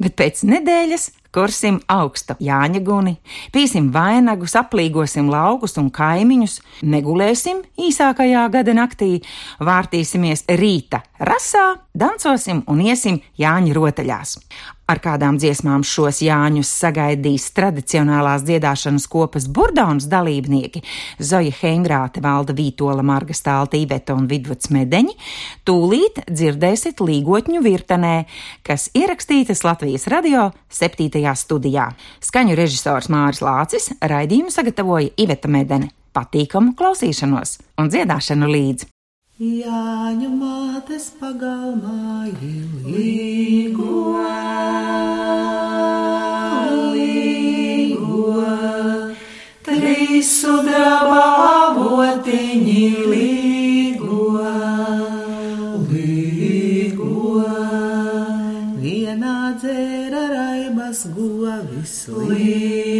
bet pēc nedēļas kursim augsta Jāņa guni, pīsim vainagus, aplīgosim laukus un kaimiņus, negulēsim īsākajā gada naktī, vārtīsimies rīta rasā, dancosim un iesim Jāņa rotaļās. Ar kādām dziesmām šos Jāņus sagaidīs tradicionālās dziedāšanas kopas burdaunas dalībnieki Zoja Heingrāte, Valda Vītola, Marga Stālta, Iveta un Vidvuds Medeņi, tūlīt dzirdēsiet līgotņu virtenē, kas ierakstītas Latvijas radio 7 studijā. Skaņu režisors Māris Lācis raidījumu sagatavoja Iveta Medene. Patīkamu klausīšanos un dziedāšanu līdzi! Jāņu mātes pagalmā ilīgo, līgo, trīs sudraba avotiņi līgo, līgo, vienā dzēra raibas govis līgo,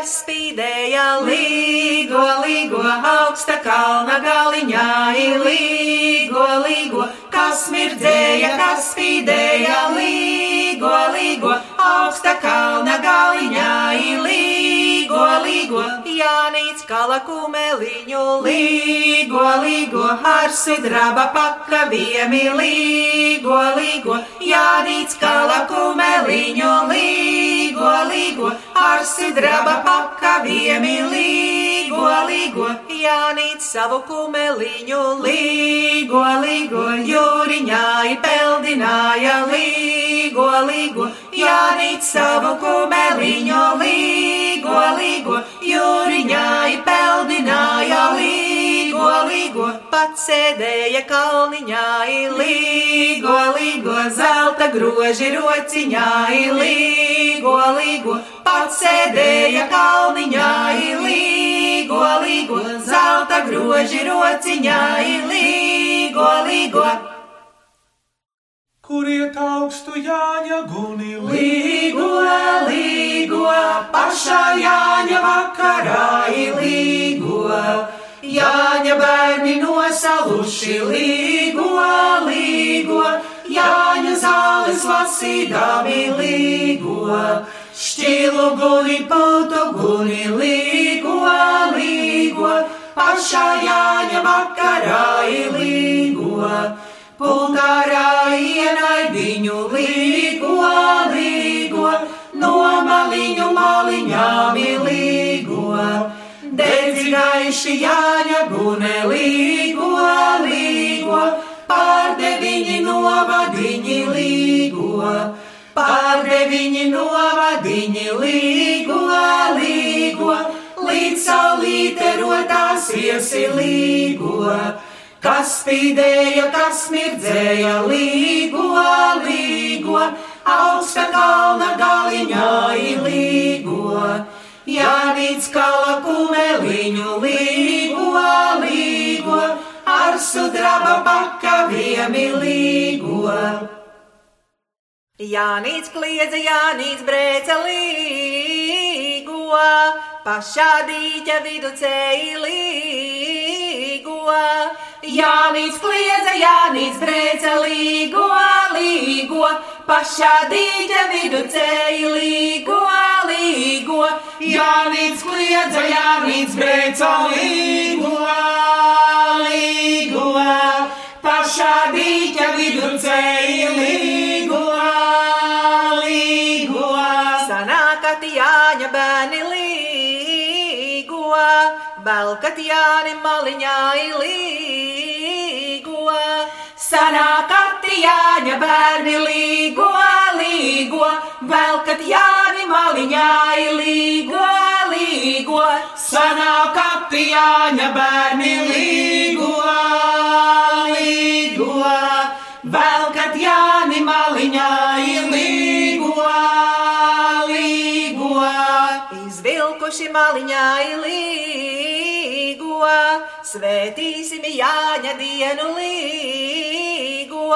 kas spīdēja, līgo, līgo, augsta kalna galiņā, līgo, līgo, kas mirdzēja, kas spīdēja, līgo, līgo, augsta kalna galiņā, līgo, līgo, Jānīts kala kumeliņu, līgo, līgo, ar sidraba pakaviemi, līgo, līgo, Jānīts kala kumeliņu, līgo, līgo, ar sidraba pakaviemi, līgo, līgo, Jānīts savu kumeliņu, līgo, līgo, jūriņā peldināja, līgo, līgo, Jānīts savu kumeliņu, līgo, līgo, jūriņā peldināja, līgo, līgo, pats sēdēja kalniņā, līgo, līgo, zelta groži rociņā, līgo, līgo, pats sēdēja kalniņā, līgo, līgo, zelta groži rociņā, līgo, līgo. Kur iet augstu Jāņa guni Līgo, līgo, pašā Jāņa vakarā līgo. Jāņa bērni nosaluši līgo, līgo, Jāņa zāles lasīdami līgo. Šķilu guni, putu guni, līgo, līgo, pašā Jāņa vakarā līgo. Pultārā ienai viņu līgo, līgo, no maliņu maliņām līgo. Dedzi gaiši jāņa gune līgo, līgo, pārdeviņi novadiņi līgo. Pārdeviņi novadiņi līgo, līgo, līdz saulīte rotās iesi līgo. Kas spīdēja, kas mirdzēja, līgo, līgo, augsta kalna galiņā līgo. Jānīts kala kumeliņu līgo, līgo, ar sudraba pakaviem līgo. Jānīts kliedza, Jānīts brēca līgo, pašā dīķa vidu cēlī līgo, Jānis kliedza, Jānis brēca līgo, līgo, pašā dīķa vidu ceļ līgo, līgo, Jānis kliedza, Jānis brēca līgo, līgo, pašā dīķa vidu ceļ līgo, līgo, sanākat Jāņa bērni līgo velkat Jāni maliņā ilīgo. Sanākati Jāņa bērni līgo, līgo, velkat Jāni maliņā ilīgo, līgo. Sanākati Jāņa bērni līgo, līgo, velkat Jāni maliņā ilīgo, līgo. Izvilkuši maliņā ilīgo, svētīsim Jāņa dienu līgo.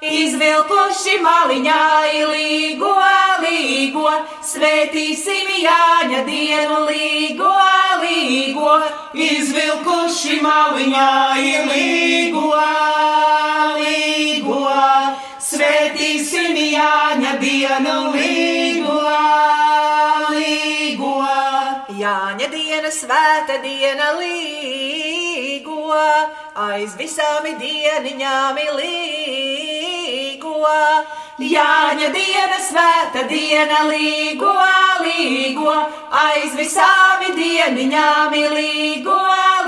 Izvilkuši maliņā ilīgo, līgo, svētīsim Jāņa dienu līgo, līgo. Izvilkuši maliņā ilīgo, līgo, svētīsim Jāņa dienu līgo, līgo. Jāņa diena, svēta diena līgo, aiz visām dieniņām līgo. Jāņa diena, svēta diena, līgo, līgo, aiz visām dieniņām līgo,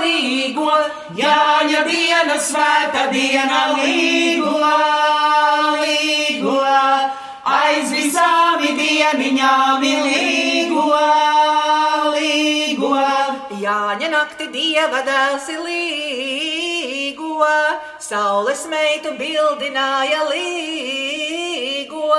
līgo. Jāņa diena, svēta diena, līgo, līgo, aiz visām dieniņām līgo, dēls līgo, saules meitu bildināja līgo.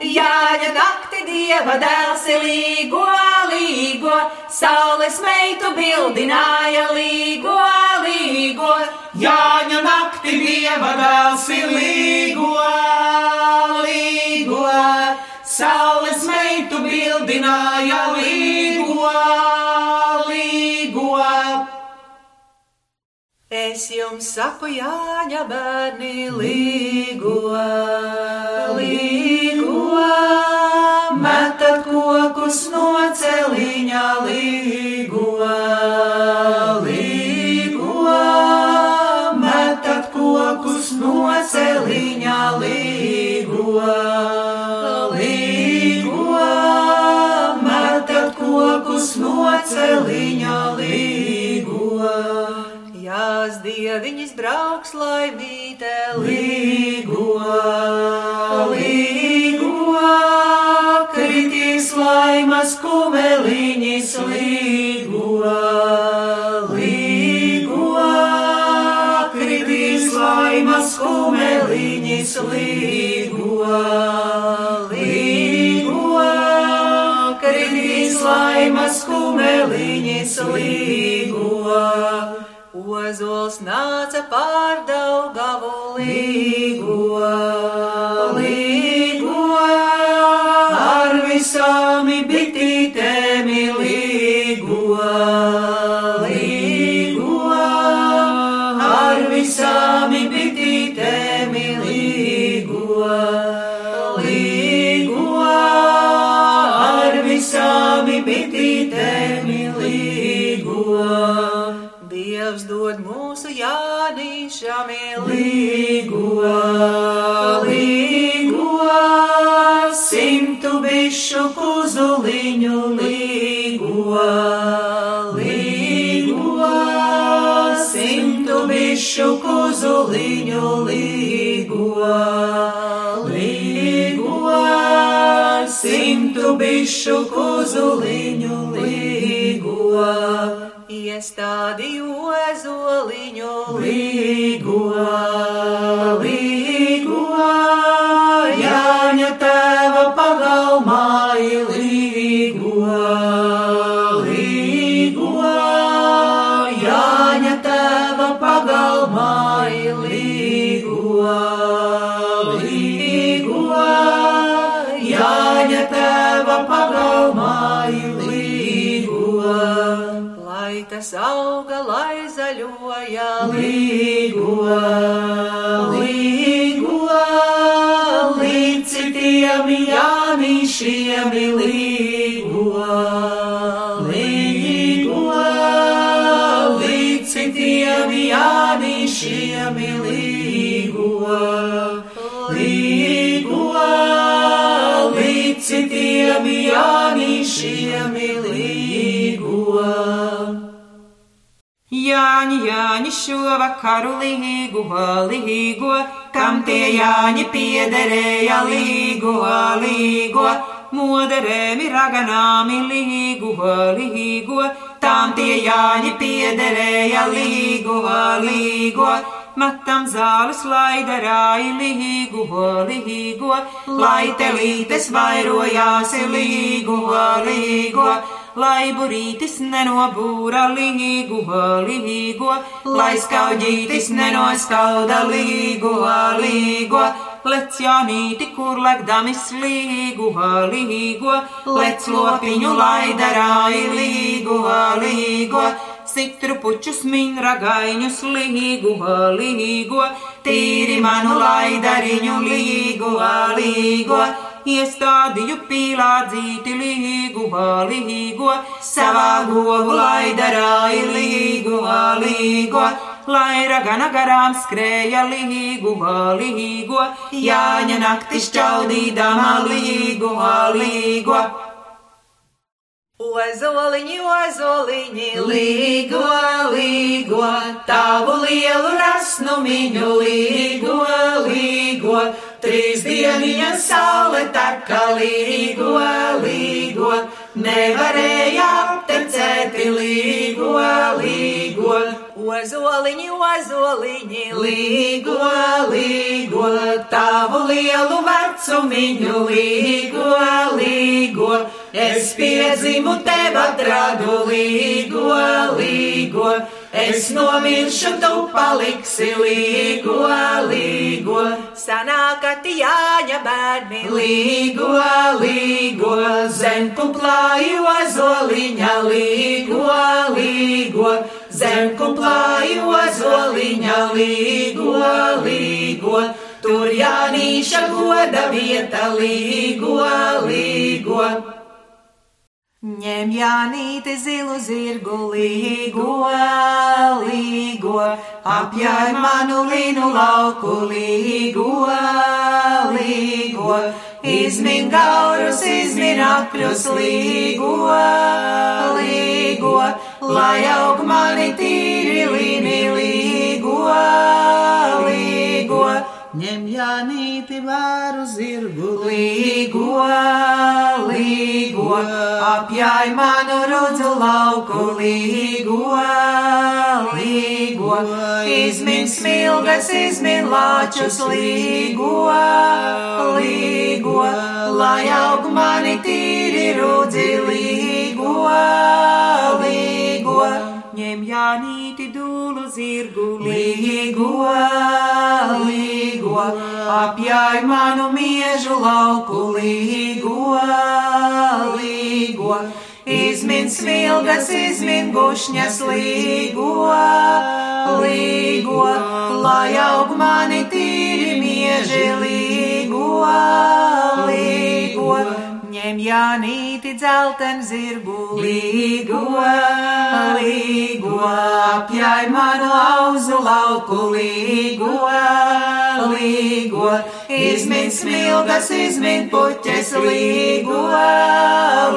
Jāņa nakti dieva dēls līgo, līgo, saules meitu bildināja līgo, līgo. Jāņa nakti dieva dēls līgo, līgo, saules meitu bildināja līgo, Es jums saku, Jāņa bērni līgo, līgo, Metat kokus no celiņa līgo, slimy. Nāca pār Daugavu Līgo, bišu kuzuliņu līgo, līgo, simtu bišu kuzuliņu līgo. Iestādīju ozoliņu Līgo, līgo, tas auga, lai zaļoja Līgo, līgo, līdz citiem jānīšiem līgo, Jāņi, Jāņi, šo vakaru līgu, līgo, kam tie Jāņi piederēja līgo, līgo, moderēmi raganāmi līgo, līgo, tam tie Jāņi piederēja līgo, līgo. Matam zāles laidarāji līgo, līgo, lai telītes vairojās līgo, līgo lai burītis nenobūra līgo, līgo, lai skaudītis nenoskauda līgo, līgo. Lec jānīti, kur lekdamis līgo, līgo, lec lopiņu laidarāji līgo, līgo. Citru pučus min ragaiņus līgo, līgo, tīri manu laidariņu līgo, līgo iestādīju pīlādzīti līgu, līgo, savā govu laidarāji līgu, līgo, lai ragana garām skrēja līgu, līgo, jāņa nakti šķaudīdama līgu, līgo. Ozoliņi, ozoliņi, līgo, līgo, tavu lielu rasnumiņu, līgo, līgo. Trīs dieniņas saule taka līgo, līgo, nevarēja aptecēt līgo, līgo. Ozoliņi, ozoliņi, līgo, līgo, tavu lielu vecumiņu, līgo, līgo. Es piedzimu tev atradu līgo, līgo. Es nomiršu, tu paliksi līgo, līgo. Sanākat jāņa bērni līgo, līgo. Zem kumplāju ozoliņa līgo, līgo. Zem kumplāju ozoliņa līgo, līgo. Tur jānīša goda vieta līgo, līgo. Ņem jānīti zilu zirgu līgo, līgo, apjāj manu linu lauku līgo, līgo, izmin gaurus, izmin akļus līgo, līgo, lai aug mani tīri Ņem jānīti vēru zirgu, līgo, līgo, apjāj manu rudzu lauku, līgo, līgo, izmin smilgas, izmin lāčus, līgo, līgo, lai aug mani tīri rudzi, līgo. Ņem jānīti dūlu zirgu, līgo, līgo, apjāj manu miežu lauku, līgo, līgo, izmin smilgas, izmin gušņas, līgo, līgo, lai aug mani tīri mieži, līgo, līgo. Ņem jānīti dzelten zirgu, līgo, līgo, apjāj manu auzu lauku, līgo, līgo, izmin smilgas, izmin puķes, līgo,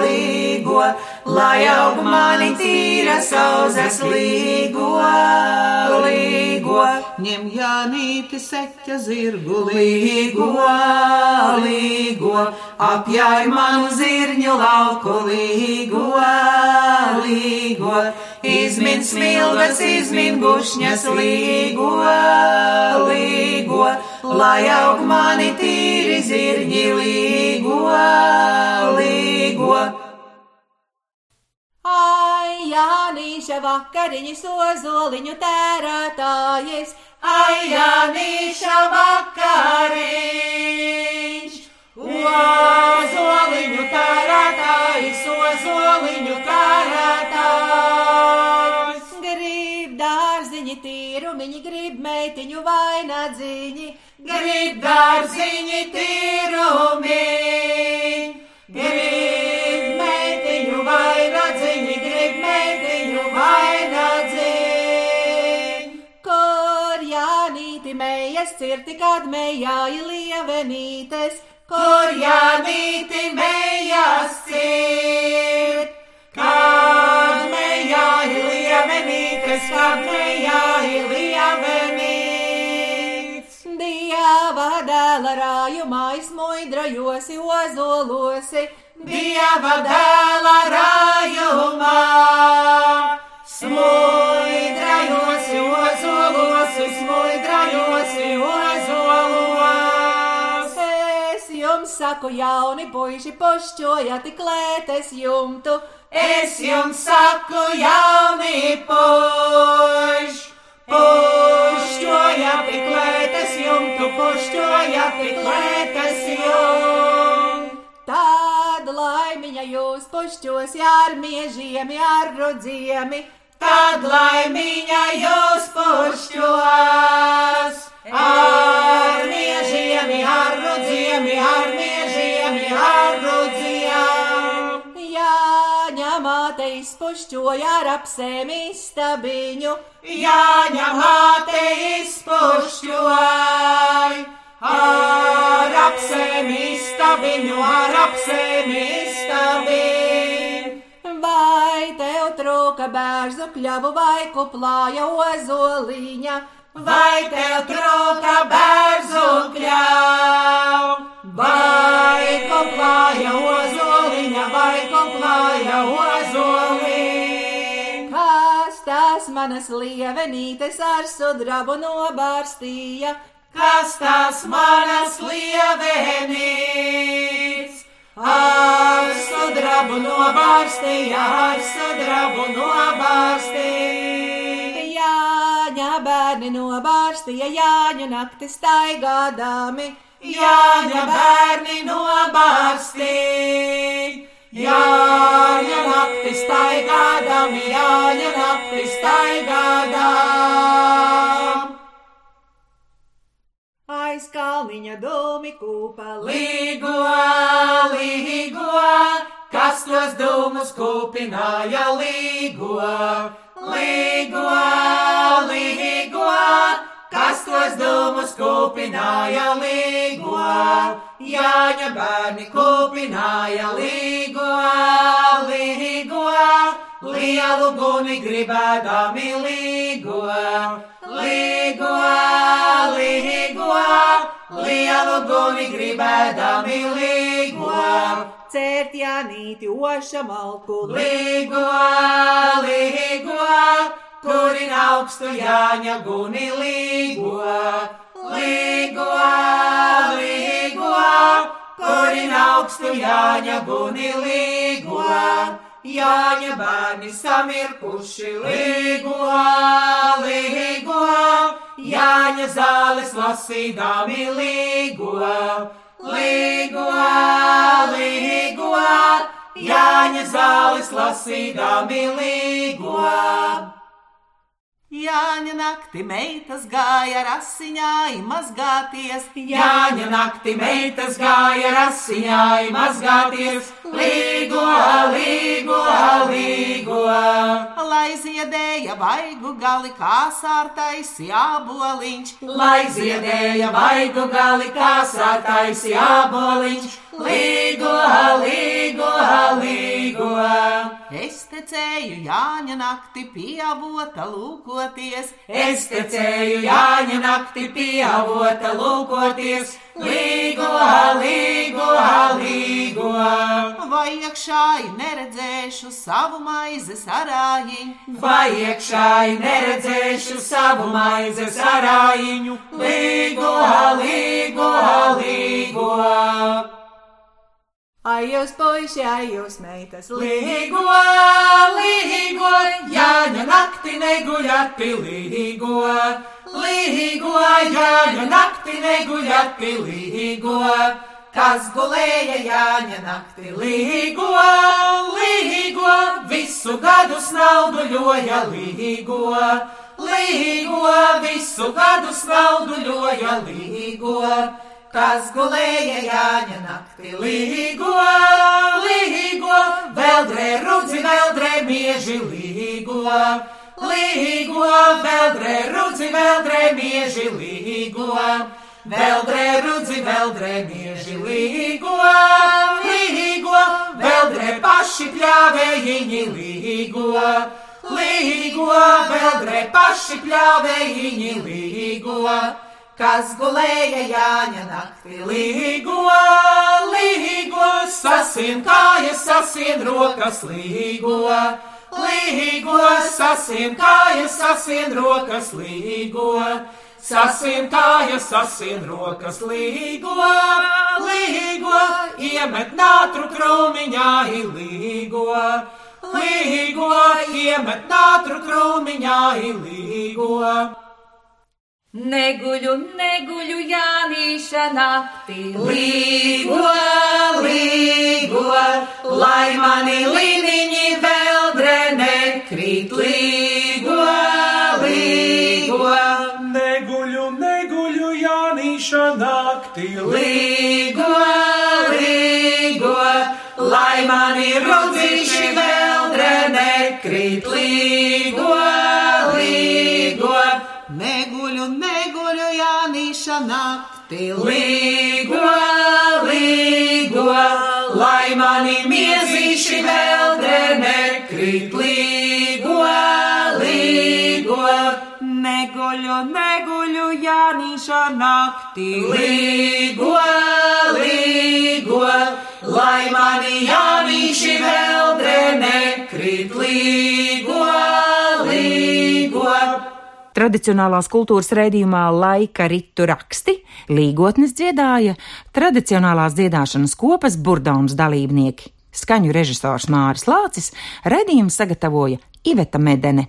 līgo, lai aug mani tīra sauzes, līgo, līgo, ņem jānīti seķa zirgu, līgo, līgo, apjāj manu zirņu lauku, līgo, līgo, izmin smilgas, izmin gušņas, līgo, līgo, lai aug mani tīri zirņi, līgo, līgo. Jānīša vakariņas ozoliņu tērētājies, ai, Jānīša vakariņš, ozoliņu tērētājs, ozoliņu tērētājs. Grib dārziņi tīrumiņi, grib meitiņu vainagdziņi, grib dārziņi tīrumiņi, grib grib meitiņu vainagdziņi. Kur Jānīti mējas cirti, kad mējāja lievenītes, kur Jānīti mējas cirt, kad ir lievenītes, kad mejā ir lievenītes. Dieva dēla rājumā izmoidrajosi ozolosi, Dieva dēla rājumā. Smuidrajosi ozolosi, smuidrajosi ozolos. es jums saku, jauni puiši, pošķojat klētes jumtu, Es jums saku, jauni puš, pušķojat tik lētas jumtu, pušķojat tik lētas jumtu. Laimiņa jūs pošķos ar miežiem, ar rudziemi, Tad laimiņa jūs pušķos ar miežiem, ar rudziem, ar miežiem, ar rudziem. Jāņa māte izpušķoja ar apsēm istabiņu, Jāņa māte izpušķoj ar apsēmi stabiņu, ar apsēmi stabiņu. Vai tev trūka bērzu kļavu vai kuplāja ozoliņa, Vai tev trūka bērzu kļau? Vai koplāja ozoliņa, vai koplāja ozoliņa? kas tās manas lievenītes ar sudrabu nobārstīja, Kas tās manas lievenīts? Ar sudrabu nobārstīja, ar sudrabu nobārstīja. Jāņa bērni nobārstīja, Jāņa nakti staigādāmi, Jāņa bērni nobārstīja. Jāņa nakti staigādami, Jāņa nakti staigādām. Aiz kalniņa dūmi kūpa Līgo, līgo, kas tos dūmus kūpināja līgo, līgo, līgo, kas tos dūmus kūpināja līgo, Jāņa bērni kūpināja līgo, līgo, lielu guni gribēdami līgo, līgo, līgo, lielu guni gribēdami līgo. cērt Jānīti oša malku, Līgo, līgo, kurin augstu jāņa guni līgo, līgo, līgo, kurin augstu jāņa guni līgo. Jāņa bērni samirkuši līgo, līgo, Jāņa zāles lasīdami līgo, līgo, līgo, Jāņa zāles lasīdami līgo. Jāņa nakti meitas gāja rasiņā, mazgāties, Jāņa nakti meitas gāja rasiņā, mazgāties, līgo. Lai ziedēja vaigu gali kā sārtais jāboliņš. Lai ziedēja vaigu gali kā sātais jāboliņš, līgo, līgo, līgo. Es tecēju Jāņa nakti pieavota lūkoties, Es tecēju Jāņa nakti pieavota lūkoties, līgo, līgo, līgo. vai iekšāji neredzēšu savu maizes arājiņu. Vai iekšāji neredzēšu savu maizes arājiņu, līgo, līgo, līgo. Ai jūs puiši, ai jūs meitas, Līgo, līgo, Jāņa nakti neguļat pilīgo. Līgo, Jāņa nakti neguļat pilīgo. Kas gulēja Jāņa nakti līgo, līgo, visu gadu snauduļoja līgo. Līgo, visu gadu snauduļoja līgo. Kas gulēja Jāņa nakti līgo, līgo, veldrē rudzi, veldrē mieži līgo, līgo, veldrē rudzi, veldrē mieži līgo, veldrē rudzi, veldrē mieži līgo, līgo, veldrē paši pļāvējiņi līgo, līgo, veldrē paši pļāvējiņi līgo, kas gulēja Jāņa naktī līgo, līgo, sasin kājas, sasin rokas līgo. Līgo, sasin kājas, sasin rokas līgo. Sasin kājas, sasin rokas līgo, līgo, iemet nātru krūmiņā līgo, līgo, iemet nātru krūmiņā līgo. Neguļu, neguļu, Jānīša naktī. Līgo, līgo, lai mani līniņi veldre nekrīt, līgo, līgo. Neguļu, neguļu, Jānīša naktī. Līgo, līgo, lai mani rudzīši veldre nekrīt, līgo, līgo. Jānīša naktī. Līgo, līgo, lai mani miezīši veldre nekrīt, līgo, līgo. Neguļu, neguļu, Jānīša naktī. Līgo, līgo, lai mani jānīši veldre nekrīt, līgo. Tradicionālās kultūras raidījumā laika ritu raksti līgotnes dziedāja tradicionālās dziedāšanas kopas burdaunas dalībnieki. Skaņu režisors Māris Lācis, raidījumu sagatavoja Iveta Medene.